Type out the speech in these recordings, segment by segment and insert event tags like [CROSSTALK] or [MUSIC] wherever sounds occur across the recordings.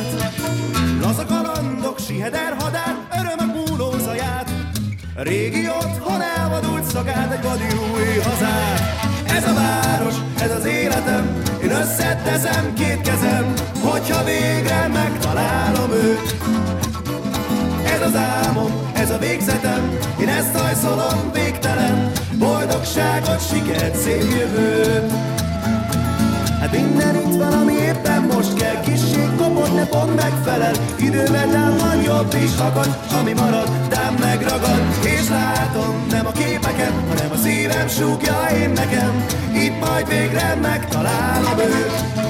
egyebet Laza kalandok, siheder hadár, örömök múló zaját Régi otthon elvadult szagát, egy vadi új hazát. Ez a város, ez az életem, én összeteszem két kezem Hogyha végre megtalálom őt. Ez az álmom, ez a végzetem Én ezt hajszolom végtelen. Boldogságot, sikert, szép jövőt minden itt van, ami éppen most kell. Kissé kopott, ne pont megfelel. Idővel van jobb is akad Ami marad, tám megragad. És látom, nem a képeket Hanem a szívem súgja én nekem. Itt majd végre megtalálom őt.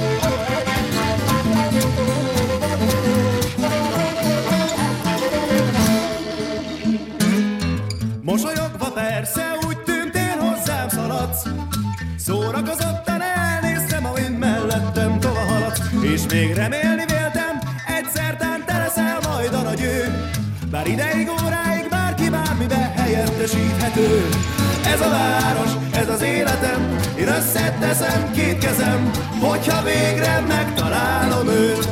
Mosolyogva persze úgy tűntél hozzám szaladsz. Szórakozottan még remélni véltem, egyszer te leszel majd a nagy ő. Bár ideig, óráig bárki bármibe helyettesíthető. Ez a város, ez az életem Én összeteszem két kezem Hogyha végre megtalálom őt.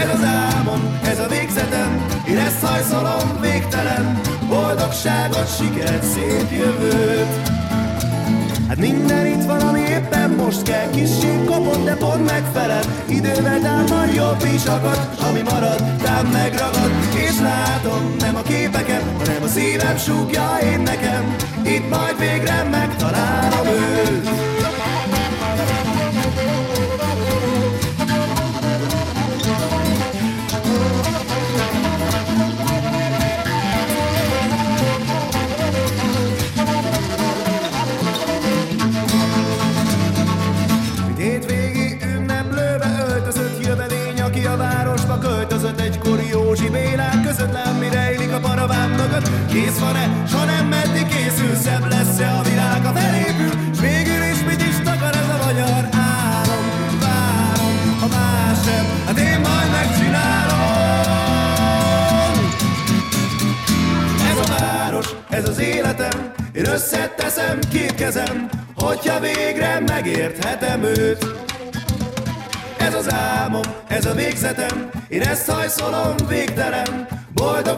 Ez az álmom, ez a végzetem Én ezt hajszolom végtelen Boldogságot, sikert, szép jövőt Hát minden itt van, ami éppen most kell. Kissé kopott, de pont megfelel. Idővel támad jobb is akad. Ami marad, tám megragad. És látom, nem a képeket Hanem a szívem súgja én nekem. Itt majd végre megtalálom őt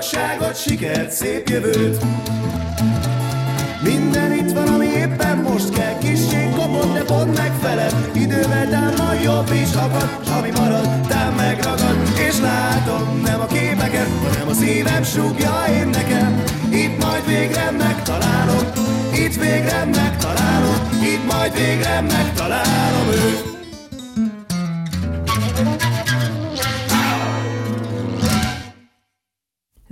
boldogságot, sikert, szép jövőt. Minden itt van, ami éppen most kell. Kissé kopott, de pont megfelel. Idővel támad jobb is akad ami marad, tám megragad. És látom, nem a képeket Hanem a szívem súgja én nekem. Itt majd végre megtalálom Itt végre megtalálom Itt majd végre megtalálom őt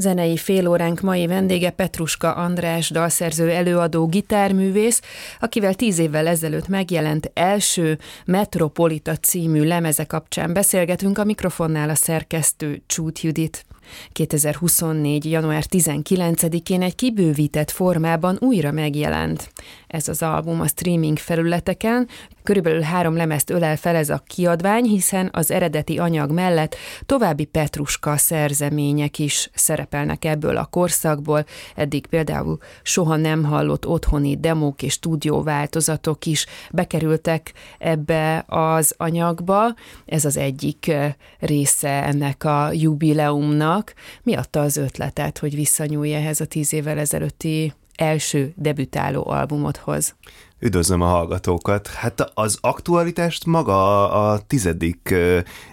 Zenei félóránk mai vendége Petruska András, dalszerző, előadó, gitárművész, akivel tíz évvel ezelőtt megjelent első Metropolita című lemeze kapcsán beszélgetünk a mikrofonnál a szerkesztő Csút Judit. 2024. január 19-én egy kibővített formában újra megjelent. Ez az album a streaming felületeken, körülbelül három lemezt ölel fel ez a kiadvány, hiszen az eredeti anyag mellett további Petruska szerzemények is szerepelnek ebből a korszakból, eddig például soha nem hallott otthoni demók és stúdió változatok is bekerültek ebbe az anyagba. Ez az egyik része ennek a jubileumnak, mi adta az ötletet, hogy visszanyúlj ehhez a tíz évvel ezelőtti első debütáló albumodhoz? Üdvözlöm a hallgatókat. Hát az aktualitást maga a tizedik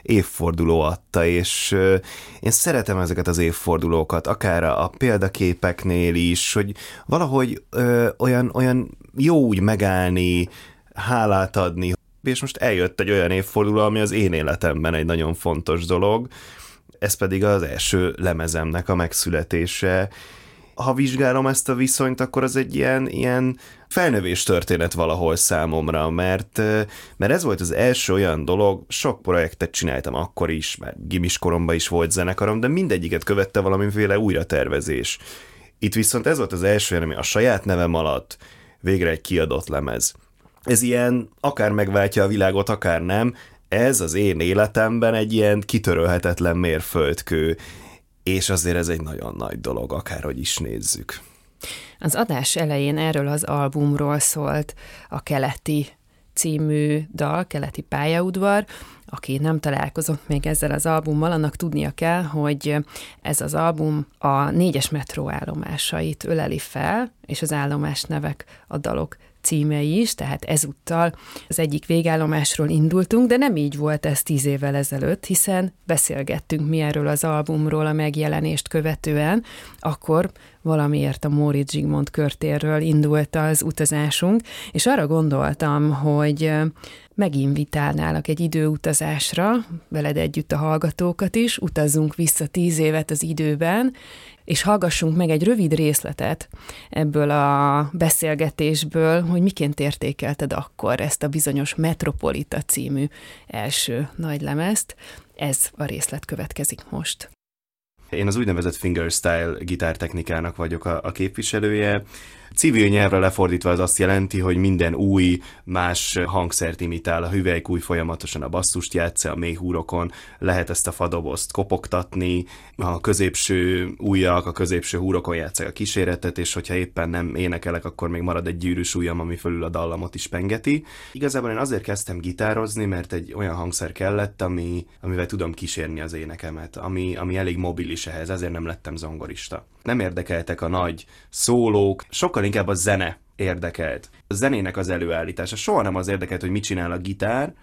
évforduló adta, és én szeretem ezeket az évfordulókat, akár a példaképeknél is, hogy valahogy olyan, olyan jó úgy megállni, hálát adni, és most eljött egy olyan évforduló, ami az én életemben egy nagyon fontos dolog, ez pedig az első lemezemnek a megszületése. Ha vizsgálom ezt a viszonyt, akkor az egy ilyen, ilyen felnövés történet valahol számomra, mert, mert ez volt az első olyan dolog, sok projektet csináltam akkor is, mert gimis koromban is volt zenekarom, de mindegyiket követte valamiféle újratervezés. Itt viszont ez volt az első, ami a saját nevem alatt végre egy kiadott lemez. ez ilyen akár megváltja a világot, akár nem, ez az én életemben egy ilyen kitörölhetetlen mérföldkő, és azért ez egy nagyon nagy dolog, akárhogy is nézzük. Az adás elején erről az albumról szólt a Keleti című dal, Keleti pályaudvar, aki nem találkozott még ezzel az albummal, annak tudnia kell, hogy ez az album a négyes metró állomásait öleli fel, és az állomás nevek a dalok címei is, tehát ezúttal az egyik végállomásról indultunk, de nem így volt ez tíz évvel ezelőtt, hiszen beszélgettünk mi erről az albumról a megjelenést követően, akkor valamiért a Móricz Zsigmond körtérről indult az utazásunk, és arra gondoltam, hogy meginvitálnálak egy időutazásra, veled együtt a hallgatókat is, utazzunk vissza tíz évet az időben, és hallgassunk meg egy rövid részletet ebből a beszélgetésből, hogy miként értékelted akkor ezt a bizonyos Metropolita című első nagylemezt. Ez a részlet következik most. Én az úgynevezett fingerstyle gitártechnikának vagyok a, a képviselője. Civil nyelvre lefordítva az azt jelenti, hogy minden új, más hangszert imitál, a hüvelykúj folyamatosan a basszust játsza, a mély húrokon lehet ezt a fadobozt kopogtatni, a középső újak, a középső húrokon játszák a kíséretet, és hogyha éppen nem énekelek, akkor még marad egy gyűrűs ujjam, ami fölül a dallamot is pengeti. Igazából én azért kezdtem gitározni, mert egy olyan hangszer kellett, ami, amivel tudom kísérni az énekemet, ami, ami elég mobilis ehhez, ezért nem lettem zongorista. Nem érdekeltek a nagy szólók, sokkal inkább a zene érdekelt. A zenének az előállítása. Soha nem az érdekelt, hogy mit csinál a gitár.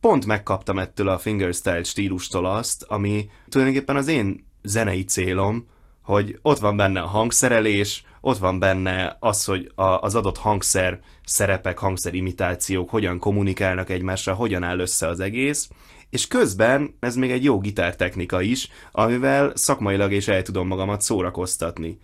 Pont megkaptam ettől a fingerstyle stílustól azt, ami tulajdonképpen az én zenei célom, hogy ott van benne a hangszerelés, ott van benne az, hogy a, az adott hangszer szerepek, hangszerimitációk hogyan kommunikálnak egymással, hogyan áll össze az egész, és közben ez még egy jó gitártechnika is, amivel szakmailag is el tudom magamat szórakoztatni.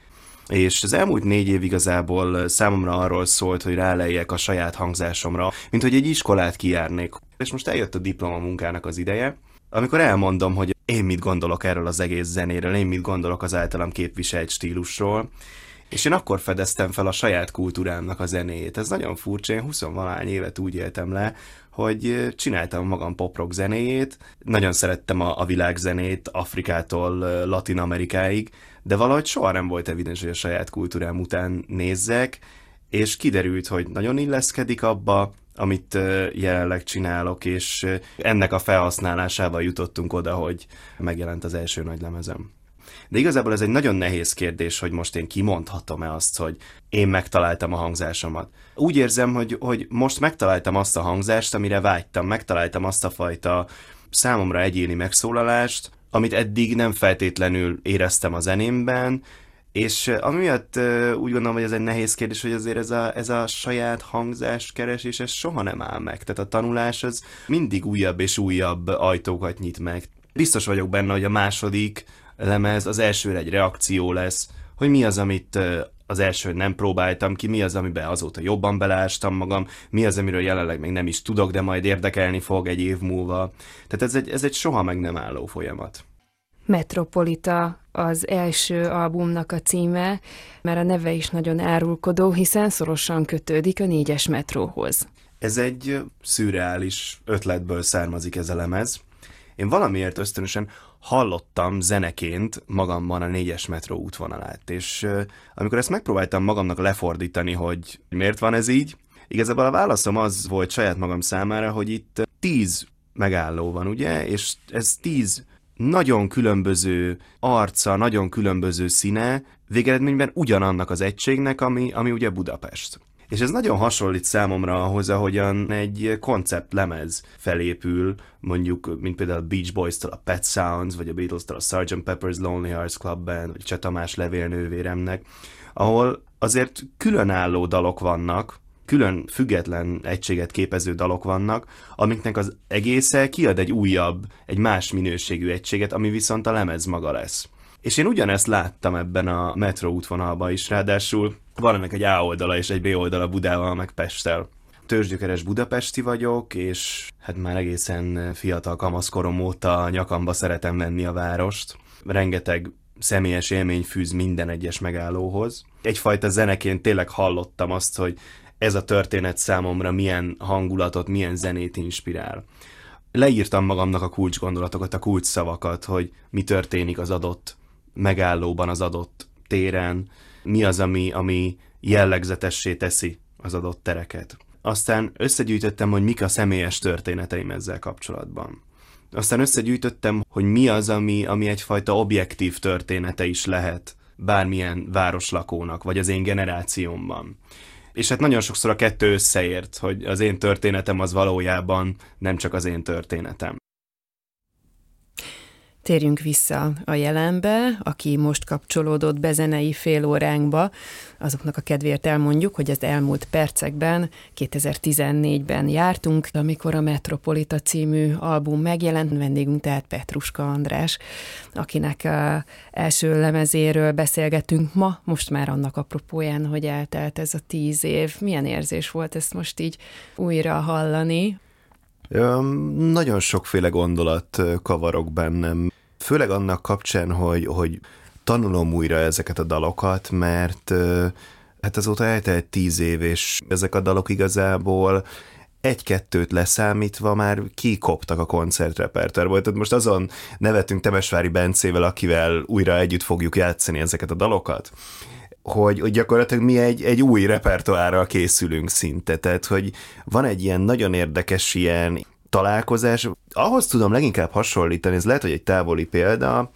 És az elmúlt négy év igazából számomra arról szólt, hogy ráleljek a saját hangzásomra, mint hogy egy iskolát kijárnék. És most eljött a diplomamunkának az ideje, amikor elmondom, hogy én mit gondolok erről az egész zenéről, én mit gondolok az általam képviselt stílusról, és én akkor fedeztem fel a saját kultúrámnak a zenéjét. Ez nagyon furcsa, én 20 évet úgy éltem le, hogy csináltam magam poprock zenéjét, nagyon szerettem a, a világzenét Afrikától Latin Amerikáig, de valahogy soha nem volt evidens, hogy a saját kultúrám után nézzek, és kiderült, hogy nagyon illeszkedik abba, amit jelenleg csinálok, és ennek a felhasználásával jutottunk oda, hogy megjelent az első nagy lemezem. De igazából ez egy nagyon nehéz kérdés, hogy most én kimondhatom-e azt, hogy én megtaláltam a hangzásomat. Úgy érzem, hogy, hogy most megtaláltam azt a hangzást, amire vágytam, megtaláltam azt a fajta számomra egyéni megszólalást, amit eddig nem feltétlenül éreztem a zenémben, és amiatt úgy gondolom, hogy ez egy nehéz kérdés, hogy azért ez a, ez a saját hangzás keresés, ez soha nem áll meg. Tehát a tanulás az mindig újabb és újabb ajtókat nyit meg. Biztos vagyok benne, hogy a második lemez az elsőre egy reakció lesz, hogy mi az, amit az első nem próbáltam ki, mi az, amiben azóta jobban beleástam magam, mi az, amiről jelenleg még nem is tudok, de majd érdekelni fog egy év múlva. Tehát ez egy, ez egy soha meg nem álló folyamat. Metropolita az első albumnak a címe, mert a neve is nagyon árulkodó, hiszen szorosan kötődik a négyes metróhoz. Ez egy szürreális ötletből származik ez a lemez. Én valamiért ösztönösen hallottam zeneként magamban a négyes metró útvonalát, és amikor ezt megpróbáltam magamnak lefordítani, hogy miért van ez így, igazából a válaszom az volt saját magam számára, hogy itt tíz megálló van, ugye, és ez tíz nagyon különböző arca, nagyon különböző színe, végeredményben ugyanannak az egységnek, ami, ami ugye Budapest. És ez nagyon hasonlít számomra ahhoz, ahogyan egy koncept lemez felépül, mondjuk, mint például a Beach Boys-tól a Pet Sounds, vagy a Beatles-től a Sgt. Pepper's Lonely Hearts Club Band, vagy Cseh Tamás levélnővéremnek, ahol azért különálló dalok vannak, külön független egységet képező dalok vannak, amiknek az egésze kiad egy újabb, egy más minőségű egységet, ami viszont a lemez maga lesz. És én ugyanezt láttam ebben a metro útvonalban is, ráadásul van ennek egy A oldala és egy B oldala Budával, meg Pesttel. Tőzsgyökeres budapesti vagyok, és hát már egészen fiatal kamaszkorom óta nyakamba szeretem venni a várost. Rengeteg személyes élmény fűz minden egyes megállóhoz. Egyfajta zeneként tényleg hallottam azt, hogy ez a történet számomra milyen hangulatot, milyen zenét inspirál. Leírtam magamnak a kulcsgondolatokat, a kulcsszavakat, hogy mi történik az adott megállóban, az adott téren, mi az, ami, ami jellegzetessé teszi az adott tereket. Aztán összegyűjtöttem, hogy mik a személyes történeteim ezzel kapcsolatban. Aztán összegyűjtöttem, hogy mi az, ami, ami egyfajta objektív története is lehet bármilyen városlakónak, vagy az én generációmban. És hát nagyon sokszor a kettő összeért, hogy az én történetem az valójában nem csak az én történetem. Térjünk vissza a jelenbe, aki most kapcsolódott be zenei fél óránkba, azoknak a kedvéért elmondjuk, hogy az elmúlt percekben, 2014-ben jártunk, amikor a Metropolita című album megjelent, vendégünk tehát Petruska András, akinek a első lemezéről beszélgetünk ma, most már annak apropóján, hogy eltelt ez a tíz év. Milyen érzés volt ezt most így újra hallani? Nagyon sokféle gondolat kavarok bennem, főleg annak kapcsán, hogy, hogy tanulom újra ezeket a dalokat, mert hát azóta eltelt tíz év, és ezek a dalok igazából egy-kettőt leszámítva már kikoptak a koncertrepertoárból. Tehát most azon nevetünk Temesvári Bencével, akivel újra együtt fogjuk játszani ezeket a dalokat, hogy, hogy gyakorlatilag mi egy, egy új repertoárral készülünk szinte, tehát hogy van egy ilyen nagyon érdekes ilyen találkozás. Ahhoz tudom leginkább hasonlítani, ez lehet, hogy egy távoli példa,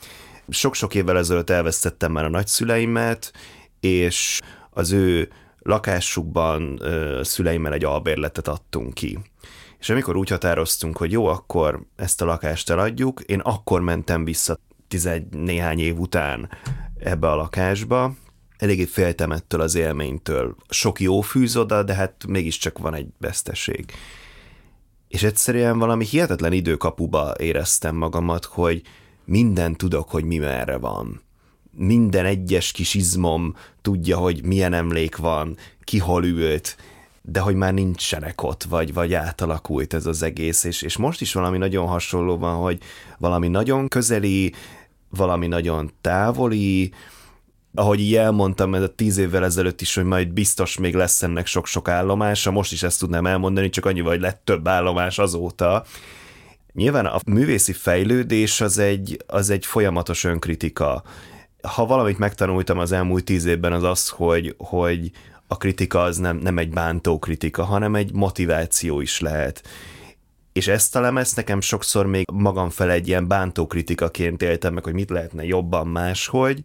sok-sok évvel ezelőtt elvesztettem már a nagyszüleimet, és az ő lakásukban szüleimmel egy albérletet adtunk ki. És amikor úgy határoztunk, hogy jó, akkor ezt a lakást eladjuk, én akkor mentem vissza tizegy év után ebbe a lakásba, eléggé féltem ettől az élménytől. Sok jó fűz oda, de hát mégiscsak van egy veszteség és egyszerűen valami hihetetlen időkapuba éreztem magamat, hogy minden tudok, hogy mi merre van. Minden egyes kis izmom tudja, hogy milyen emlék van, ki hol ült, de hogy már nincsenek ott, vagy, vagy átalakult ez az egész, és, és most is valami nagyon hasonló van, hogy valami nagyon közeli, valami nagyon távoli, ahogy így elmondtam, ez a tíz évvel ezelőtt is, hogy majd biztos még lesz ennek sok-sok állomása, most is ezt tudnám elmondani, csak annyi, hogy lett több állomás azóta. Nyilván a művészi fejlődés az egy, az egy folyamatos önkritika. Ha valamit megtanultam az elmúlt tíz évben, az az, hogy, hogy a kritika az nem, nem egy bántó kritika, hanem egy motiváció is lehet. És ezt a lemez nekem sokszor még magam fel egy ilyen bántó kritikaként éltem meg, hogy mit lehetne jobban máshogy,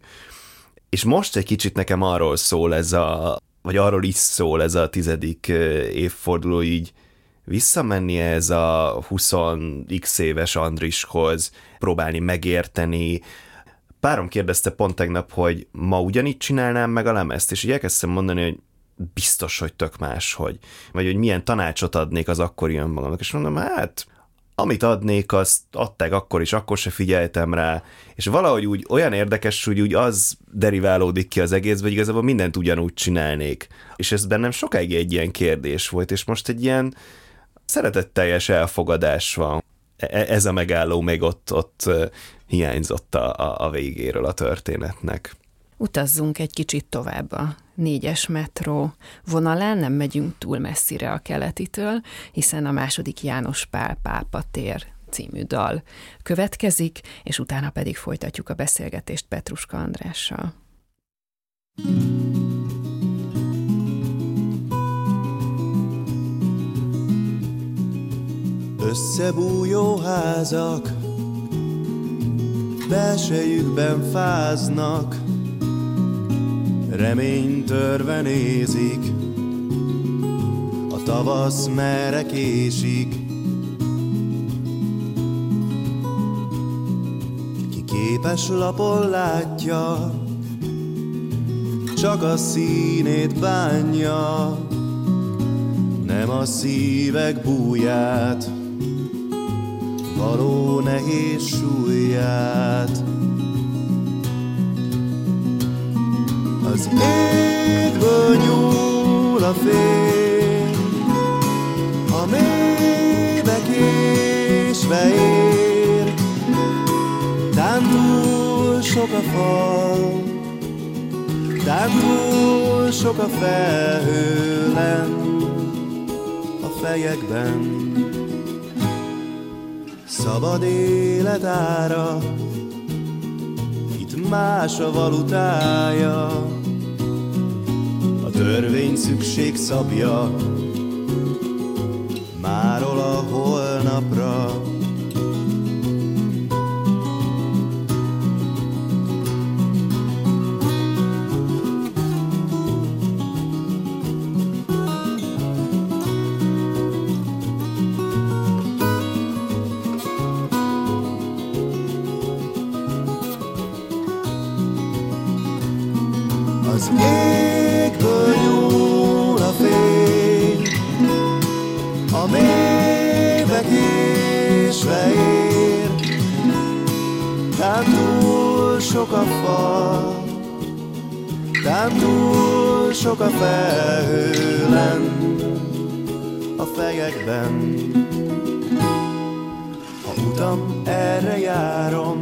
és most egy kicsit nekem arról szól ez a, vagy arról is szól ez a tizedik évforduló így, visszamenni ez a 20x éves Andrishoz, próbálni megérteni. Párom kérdezte pont tegnap, hogy ma ugyanígy csinálnám meg a lemezt, és így elkezdtem mondani, hogy biztos, hogy tök más, hogy, vagy hogy milyen tanácsot adnék az akkori önmagamnak, és mondom, hát amit adnék, azt adták akkor is, akkor se figyeltem rá, és valahogy úgy olyan érdekes, hogy úgy az deriválódik ki az egész, hogy igazából mindent ugyanúgy csinálnék. És ez bennem sokáig egy ilyen kérdés volt, és most egy ilyen szeretetteljes elfogadás van. E-, e-, ez a megálló még ott, ott hiányzott a, a végéről a történetnek. Utazzunk egy kicsit tovább a négyes metró vonalán, nem megyünk túl messzire a keletitől, hiszen a második János Pál pápa tér című dal következik, és utána pedig folytatjuk a beszélgetést Petruska Andrással. Összebújó házak, belsejükben fáznak, reménytörve nézik, a tavasz merre késik. Ki képes lapon látja, csak a színét bánja, nem a szívek búját, való nehéz súlyát. Az égből nyúl a fény, a mélybe késve ér, tán túl sok a fal, tán túl sok a felhő lent, fejekben. Szabad élet ára, más a valutája, a törvény szükség szabja, sok a fal, Tán túl sok a felhőlen a fejekben. Ha utam erre járom,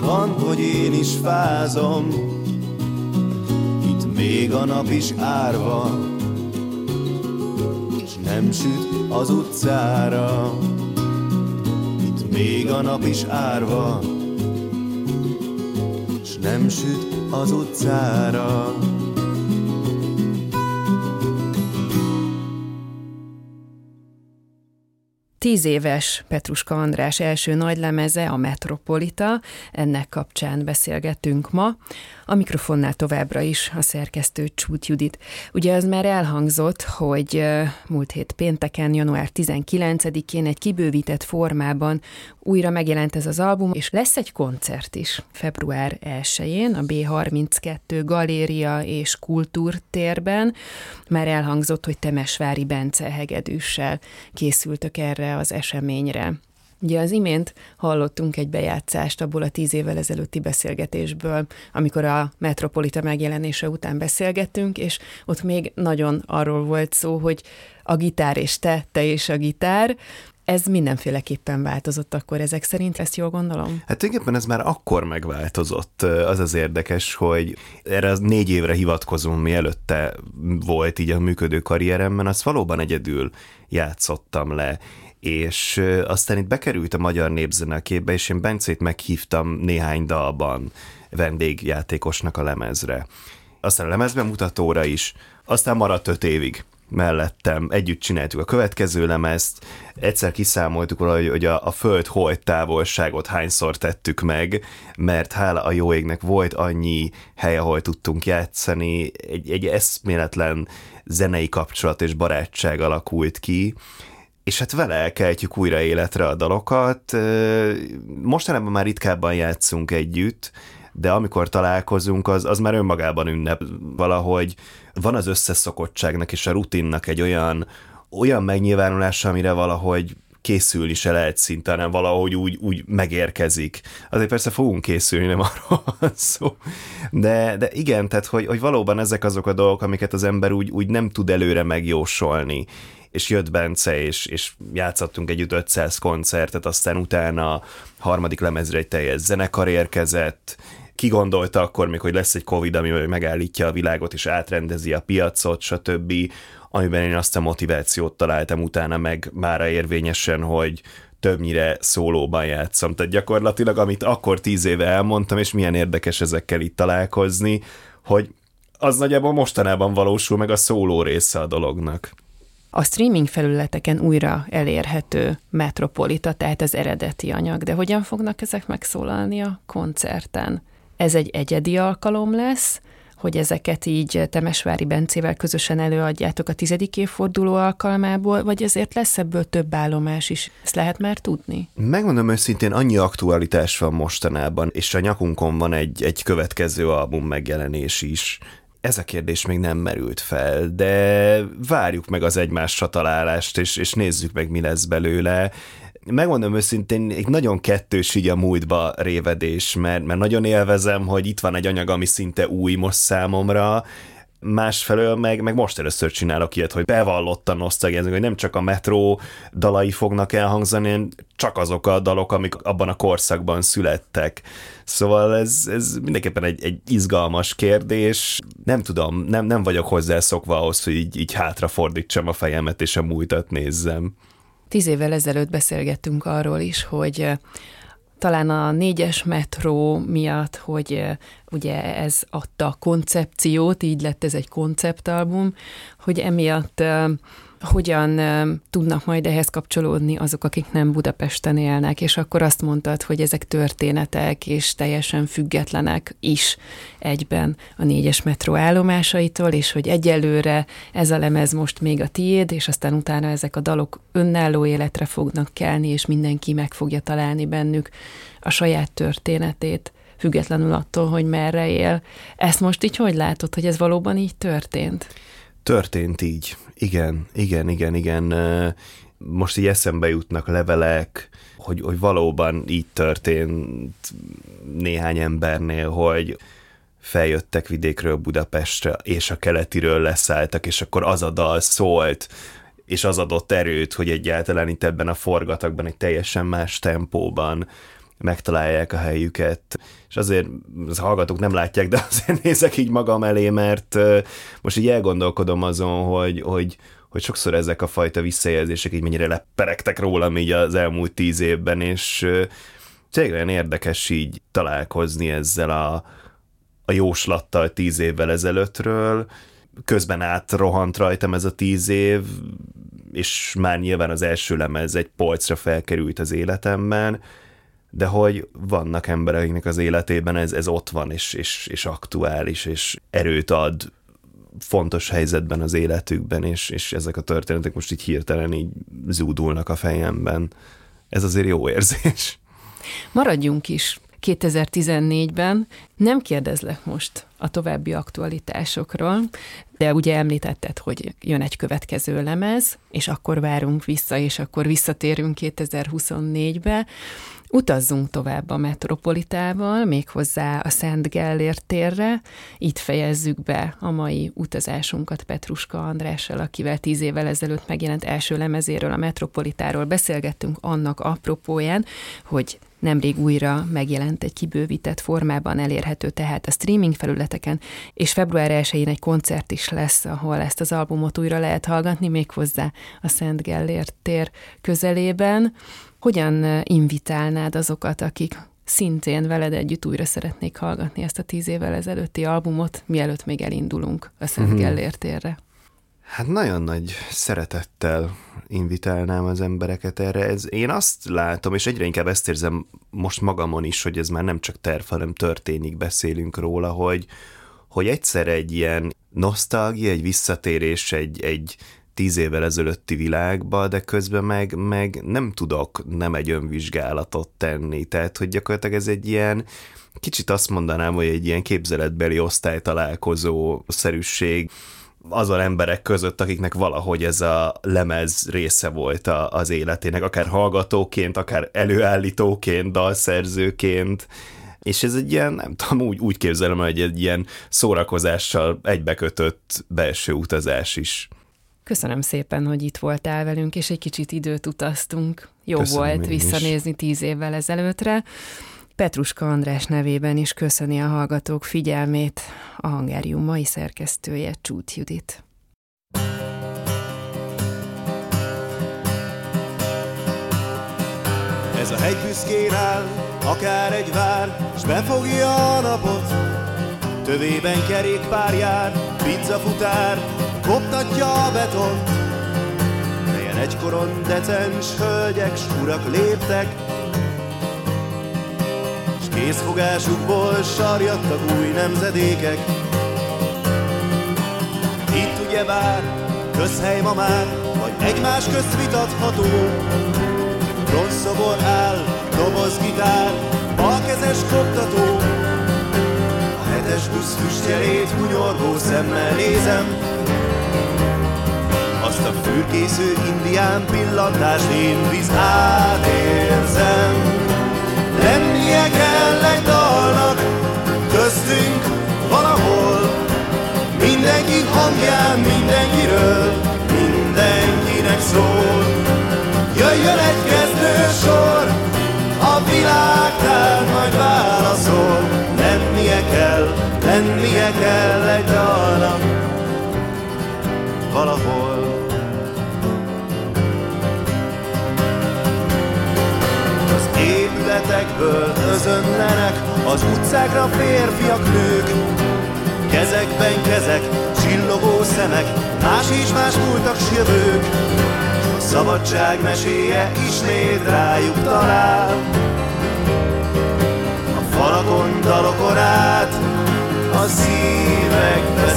van, hogy én is fázom, itt még a nap is árva, és nem süt az utcára. Itt még a nap is árva, nem süt az utcára. Tíz éves Petruska András első nagy lemeze, a Metropolita, ennek kapcsán beszélgetünk ma. A mikrofonnál továbbra is a szerkesztő Csút Judit. Ugye az már elhangzott, hogy múlt hét pénteken, január 19-én egy kibővített formában újra megjelent ez az album, és lesz egy koncert is február 1-én a B32 Galéria és Kultúrtérben. Már elhangzott, hogy Temesvári Bence hegedűssel készültök erre az eseményre. Ugye az imént hallottunk egy bejátszást abból a tíz évvel ezelőtti beszélgetésből, amikor a Metropolita megjelenése után beszélgettünk, és ott még nagyon arról volt szó, hogy a gitár és te, te és a gitár, ez mindenféleképpen változott akkor ezek szerint, ezt jól gondolom? Hát tulajdonképpen ez már akkor megváltozott. Az az érdekes, hogy erre az négy évre hivatkozom, mi előtte volt így a működő karrieremben, azt valóban egyedül játszottam le és aztán itt bekerült a magyar népzene képbe, és én Bencét meghívtam néhány dalban vendégjátékosnak a lemezre. Aztán a lemezbemutatóra is, aztán maradt öt évig mellettem, együtt csináltuk a következő lemezt, egyszer kiszámoltuk valahogy, hogy a, a föld hold távolságot hányszor tettük meg, mert hála a jó égnek volt annyi hely, ahol tudtunk játszani, egy, egy eszméletlen zenei kapcsolat és barátság alakult ki, és hát vele elkeltjük újra életre a dalokat. Mostanában már ritkábban játszunk együtt, de amikor találkozunk, az, az már önmagában ünnep. Valahogy van az összeszokottságnak és a rutinnak egy olyan, olyan megnyilvánulása, amire valahogy készülni se lehet szinte, hanem valahogy úgy, úgy megérkezik. Azért persze fogunk készülni, nem [LAUGHS] arról van szó. De, de igen, tehát hogy, hogy valóban ezek azok a dolgok, amiket az ember úgy, úgy nem tud előre megjósolni és jött Bence, és, és játszottunk együtt 500 koncertet, aztán utána harmadik lemezre egy teljes zenekar érkezett, ki gondolta akkor még, hogy lesz egy Covid, ami megállítja a világot, és átrendezi a piacot, stb., amiben én azt a motivációt találtam utána meg mára érvényesen, hogy többnyire szólóban játszom. Tehát gyakorlatilag, amit akkor tíz éve elmondtam, és milyen érdekes ezekkel itt találkozni, hogy az nagyjából mostanában valósul meg a szóló része a dolognak a streaming felületeken újra elérhető Metropolita, tehát az eredeti anyag, de hogyan fognak ezek megszólalni a koncerten? Ez egy egyedi alkalom lesz, hogy ezeket így Temesvári Bencével közösen előadjátok a tizedik évforduló alkalmából, vagy ezért lesz ebből több állomás is? Ezt lehet már tudni? Megmondom őszintén, annyi aktualitás van mostanában, és a nyakunkon van egy, egy következő album megjelenés is, ez a kérdés még nem merült fel, de várjuk meg az egymásra találást, és, és nézzük meg, mi lesz belőle. Megmondom őszintén, egy nagyon kettős így a múltba révedés, mert, mert nagyon élvezem, hogy itt van egy anyag, ami szinte új most számomra, másfelől meg, meg most először csinálok ilyet, hogy bevallottan nosztalgiázunk, hogy nem csak a metró dalai fognak elhangzani, csak azok a dalok, amik abban a korszakban születtek. Szóval ez, ez mindenképpen egy, egy izgalmas kérdés. Nem tudom, nem, nem vagyok hozzászokva ahhoz, hogy így, így hátrafordítsam a fejemet és a múltat nézzem. Tíz évvel ezelőtt beszélgettünk arról is, hogy talán a négyes metró miatt, hogy ugye ez adta a koncepciót, így lett ez egy konceptalbum, hogy emiatt hogyan tudnak majd ehhez kapcsolódni azok, akik nem Budapesten élnek, és akkor azt mondtad, hogy ezek történetek, és teljesen függetlenek is egyben a négyes metró állomásaitól, és hogy egyelőre ez a lemez most még a tiéd, és aztán utána ezek a dalok önálló életre fognak kelni, és mindenki meg fogja találni bennük a saját történetét függetlenül attól, hogy merre él. Ezt most így hogy látod, hogy ez valóban így történt? Történt így. Igen, igen, igen, igen. Most így eszembe jutnak levelek, hogy, hogy valóban így történt néhány embernél, hogy feljöttek vidékről Budapestre, és a keletiről leszálltak, és akkor az a dal szólt, és az adott erőt, hogy egyáltalán itt ebben a forgatagban egy teljesen más tempóban megtalálják a helyüket. És azért az hallgatók nem látják, de [LAUGHS] azért nézek így magam elé, mert most így elgondolkodom azon, hogy, hogy, hogy sokszor ezek a fajta visszajelzések így mennyire leperegtek rólam így az elmúlt tíz évben, és tényleg érdekes így találkozni ezzel a, a jóslattal tíz évvel ezelőttről, közben átrohant rajtam ez a tíz év, és már nyilván az első lemez egy polcra felkerült az életemben, de hogy vannak embereknek az életében ez, ez ott van, és, és, és aktuális, és erőt ad fontos helyzetben az életükben, és, és ezek a történetek most így hirtelen így zúdulnak a fejemben. Ez azért jó érzés. Maradjunk is 2014-ben. Nem kérdezlek most a további aktualitásokról, de ugye említetted, hogy jön egy következő lemez, és akkor várunk vissza, és akkor visszatérünk 2024-be. Utazzunk tovább a metropolitával, méghozzá a Szent Gellért térre. Itt fejezzük be a mai utazásunkat Petruska Andrással, akivel tíz évvel ezelőtt megjelent első lemezéről, a metropolitáról beszélgettünk annak apropóján, hogy nemrég újra megjelent egy kibővített formában elérhető tehát a streaming felületeken, és február 1-én egy koncert is lesz, ahol ezt az albumot újra lehet hallgatni, méghozzá a Szent Gellért tér közelében. Hogyan invitálnád azokat, akik szintén veled együtt újra szeretnék hallgatni ezt a tíz évvel ezelőtti albumot, mielőtt még elindulunk a Szent uh-huh. Gellért térre? Hát nagyon nagy szeretettel invitálnám az embereket erre. Ez, én azt látom, és egyre inkább ezt érzem most magamon is, hogy ez már nem csak terv, hanem történik, beszélünk róla, hogy, hogy egyszer egy ilyen nosztalgia, egy visszatérés, egy, egy tíz évvel ezelőtti világba, de közben meg, meg nem tudok nem egy önvizsgálatot tenni. Tehát, hogy gyakorlatilag ez egy ilyen, kicsit azt mondanám, hogy egy ilyen képzeletbeli osztálytalálkozó szerűség, azon emberek között, akiknek valahogy ez a lemez része volt a, az életének, akár hallgatóként, akár előállítóként, dalszerzőként, és ez egy ilyen, nem tudom, úgy, úgy képzelem, hogy egy ilyen szórakozással egybekötött belső utazás is. Köszönöm szépen, hogy itt voltál velünk, és egy kicsit időt utaztunk. Jó Köszönöm volt visszanézni is. tíz évvel ezelőttre. Petruska András nevében is köszöni a hallgatók figyelmét a Hangárium mai szerkesztője Csút Judit. Ez a hegy büszkén áll, akár egy vár, s befogja a napot. Tövében kerékpár jár, pizzafutár, koptatja a betont. Melyen egykoron decens hölgyek, s urak léptek, Készfogásukból sarjadtak új nemzedékek. Itt ugye bár, közhely ma már, vagy egymás közt vitatható. Bronzszobor áll, doboz gitár, balkezes koptató. A hetes busz füstjelét hunyorgó szemmel nézem, azt a fürkésző indián pillantást én visz átérzem. Lennie kell egy dalnak, köztünk valahol, minden Mindenki hangján mindenkiről, mindenkinek szól. Jöjjön egy kezdő sor, a világtár majd válaszol. Lennie kell, lennie kell egy dalnak valahol. Az épületekből özönlenek az utcákra férfiak, nők, Kezekben kezek, csillogó szemek, más és más múltak s jövők. A szabadság meséje ismét rájuk talál. A falakon dalokon át, a szívekbe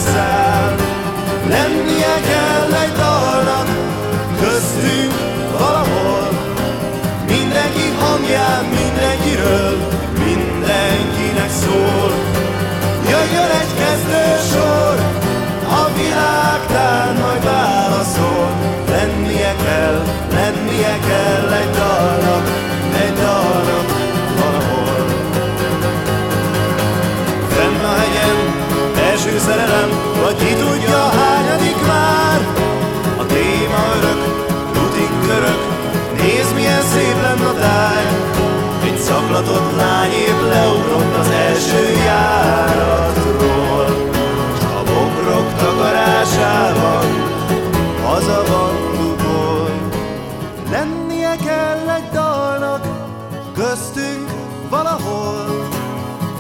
kell egy dalnak, köztünk valahol.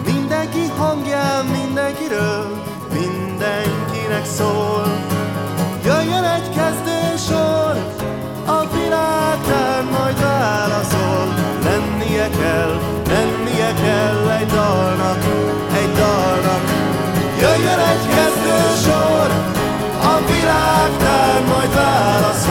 Mindenki hangján, mindenkiről, mindenkinek szól. Jöjjön egy kezdő sor. a világtár majd válaszol. Lennie kell, lennie kell egy dalnak, egy dalnak. Jöjjön egy kezdő sor. a világtár majd válaszol.